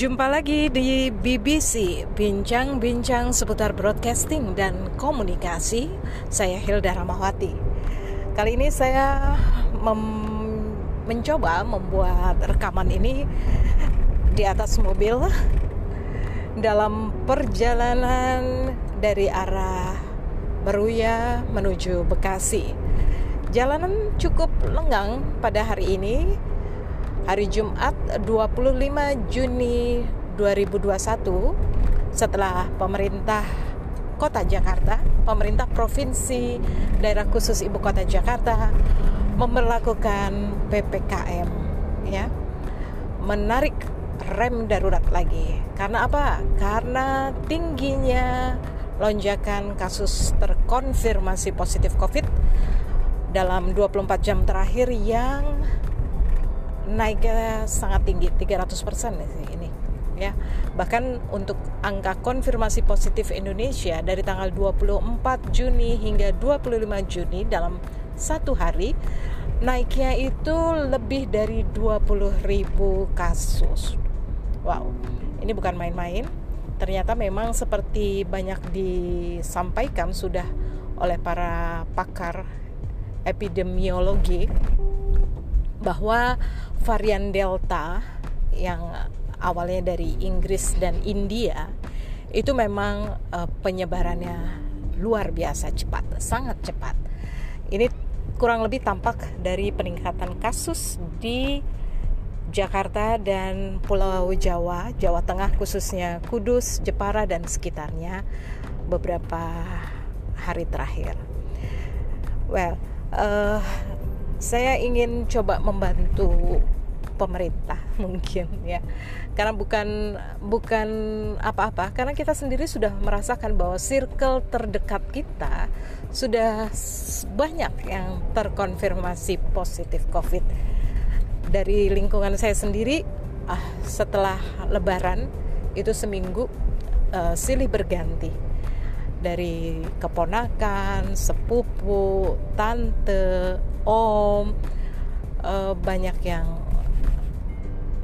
Jumpa lagi di BBC Bincang-bincang seputar broadcasting dan komunikasi. Saya Hilda Ramawati Kali ini saya mem- mencoba membuat rekaman ini di atas mobil Dalam perjalanan dari arah Beruya menuju Bekasi. Jalanan cukup lenggang pada hari ini hari Jumat 25 Juni 2021 setelah pemerintah Kota Jakarta, pemerintah provinsi daerah khusus ibu kota Jakarta memperlakukan PPKM ya. Menarik rem darurat lagi. Karena apa? Karena tingginya lonjakan kasus terkonfirmasi positif Covid dalam 24 jam terakhir yang naiknya sangat tinggi 300% sih ini ya. Bahkan untuk angka konfirmasi positif Indonesia dari tanggal 24 Juni hingga 25 Juni dalam satu hari naiknya itu lebih dari 20.000 kasus. Wow ini bukan main-main. Ternyata memang seperti banyak disampaikan sudah oleh para pakar epidemiologi bahwa varian Delta yang awalnya dari Inggris dan India itu memang uh, penyebarannya luar biasa cepat, sangat cepat. Ini kurang lebih tampak dari peningkatan kasus di Jakarta dan Pulau Jawa, Jawa Tengah khususnya Kudus, Jepara dan sekitarnya beberapa hari terakhir. Well, uh, saya ingin coba membantu pemerintah mungkin ya. Karena bukan bukan apa-apa. Karena kita sendiri sudah merasakan bahwa circle terdekat kita sudah banyak yang terkonfirmasi positif covid. Dari lingkungan saya sendiri ah setelah lebaran itu seminggu uh, silih berganti. Dari keponakan, sepupu, tante, om uh, banyak yang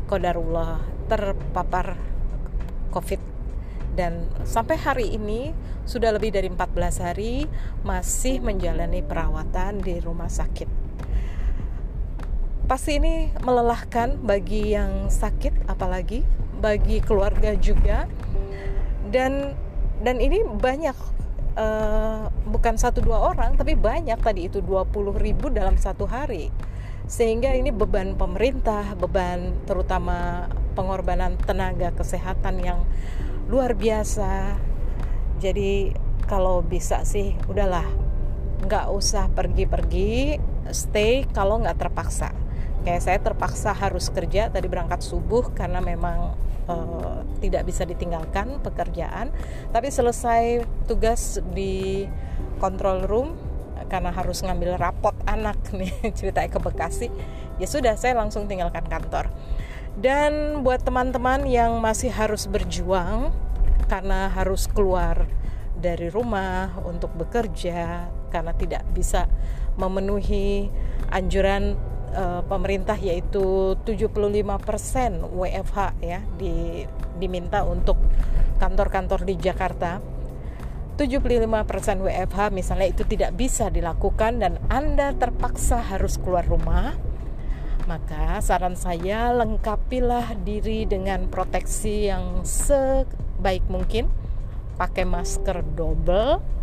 kodarullah terpapar covid. Dan sampai hari ini sudah lebih dari 14 hari masih menjalani perawatan di rumah sakit. Pasti ini melelahkan bagi yang sakit apalagi bagi keluarga juga. Dan dan ini banyak uh, bukan satu dua orang tapi banyak tadi itu 20 ribu dalam satu hari. Sehingga ini beban pemerintah beban terutama pengorbanan tenaga kesehatan yang luar biasa. Jadi kalau bisa sih udahlah nggak usah pergi-pergi stay kalau nggak terpaksa kayak saya terpaksa harus kerja tadi berangkat subuh karena memang uh, tidak bisa ditinggalkan pekerjaan. Tapi selesai tugas di control room karena harus ngambil rapot anak nih ceritanya ke Bekasi ya sudah saya langsung tinggalkan kantor. Dan buat teman-teman yang masih harus berjuang karena harus keluar dari rumah untuk bekerja karena tidak bisa memenuhi anjuran uh, pemerintah yaitu 75% WFH ya di diminta untuk kantor-kantor di Jakarta. 75% WFH misalnya itu tidak bisa dilakukan dan Anda terpaksa harus keluar rumah. Maka saran saya lengkapilah diri dengan proteksi yang sebaik mungkin. Pakai masker double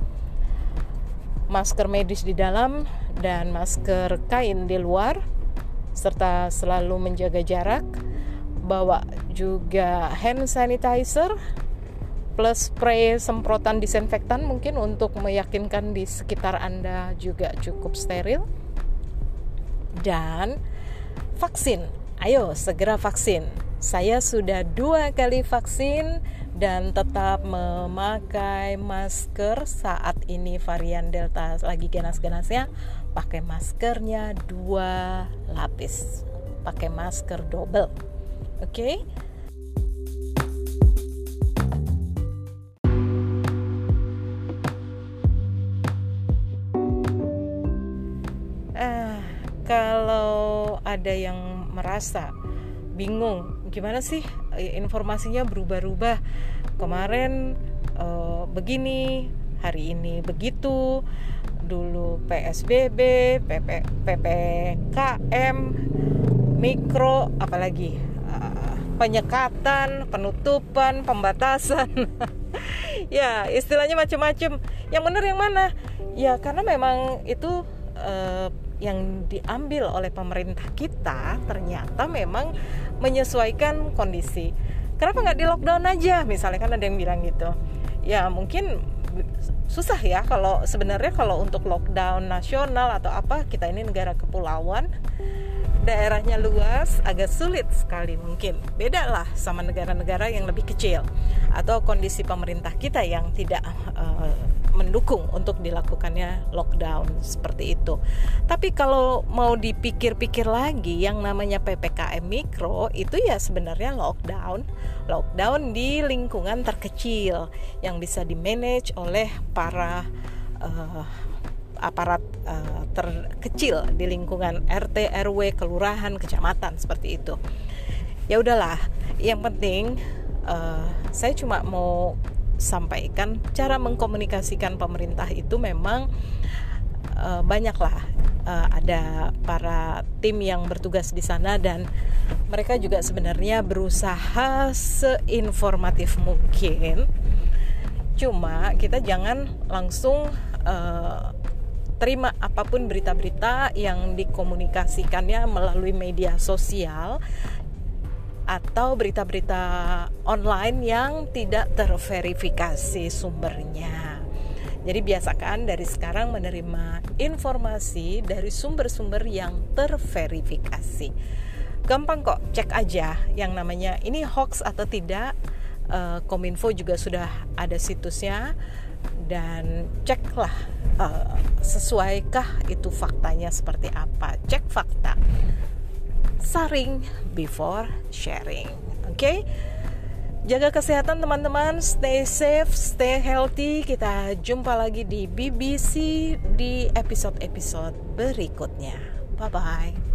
masker medis di dalam dan masker kain di luar serta selalu menjaga jarak bawa juga hand sanitizer plus spray semprotan disinfektan mungkin untuk meyakinkan di sekitar Anda juga cukup steril. Dan vaksin. Ayo segera vaksin. Saya sudah dua kali vaksin dan tetap memakai masker saat ini varian Delta lagi ganas-ganasnya pakai maskernya dua lapis. Pakai masker double. Oke? Okay? uh, kalau ada yang merasa bingung gimana sih informasinya berubah-ubah? Kemarin uh, begini hari ini begitu dulu PSBB PP, PPKM mikro apalagi uh, penyekatan penutupan pembatasan. Ya istilahnya macam-macam yang benar yang mana? Ya karena memang itu uh, yang diambil oleh pemerintah kita ternyata memang menyesuaikan kondisi. Kenapa nggak di lockdown aja? Misalnya kan ada yang bilang gitu. Ya mungkin susah ya kalau sebenarnya kalau untuk lockdown nasional atau apa kita ini negara kepulauan daerahnya luas agak sulit sekali mungkin. Beda lah sama negara-negara yang lebih kecil atau kondisi pemerintah kita yang tidak uh, mendukung untuk dilakukannya lockdown seperti itu. Tapi kalau mau dipikir-pikir lagi yang namanya PPKM mikro itu ya sebenarnya lockdown. Lockdown di lingkungan terkecil yang bisa dimanage oleh para uh, aparat uh, terkecil di lingkungan RT, RW, kelurahan, kecamatan seperti itu. Ya udahlah, yang penting uh, saya cuma mau sampaikan. Cara mengkomunikasikan pemerintah itu memang uh, banyaklah. Uh, ada para tim yang bertugas di sana dan mereka juga sebenarnya berusaha seinformatif mungkin. Cuma kita jangan langsung uh, terima apa pun berita-berita yang dikomunikasikannya melalui media sosial atau berita-berita online yang tidak terverifikasi sumbernya. Jadi biasakan dari sekarang menerima informasi dari sumber-sumber yang terverifikasi. Gampang kok, cek aja yang namanya ini hoax atau tidak. Uh, Kominfo juga sudah ada situsnya dan ceklah uh, sesuaikah itu faktanya seperti apa. Cek fakta saring before sharing. Oke. Okay? Jaga kesehatan teman-teman, stay safe, stay healthy. Kita jumpa lagi di BBC di episode-episode berikutnya. Bye bye.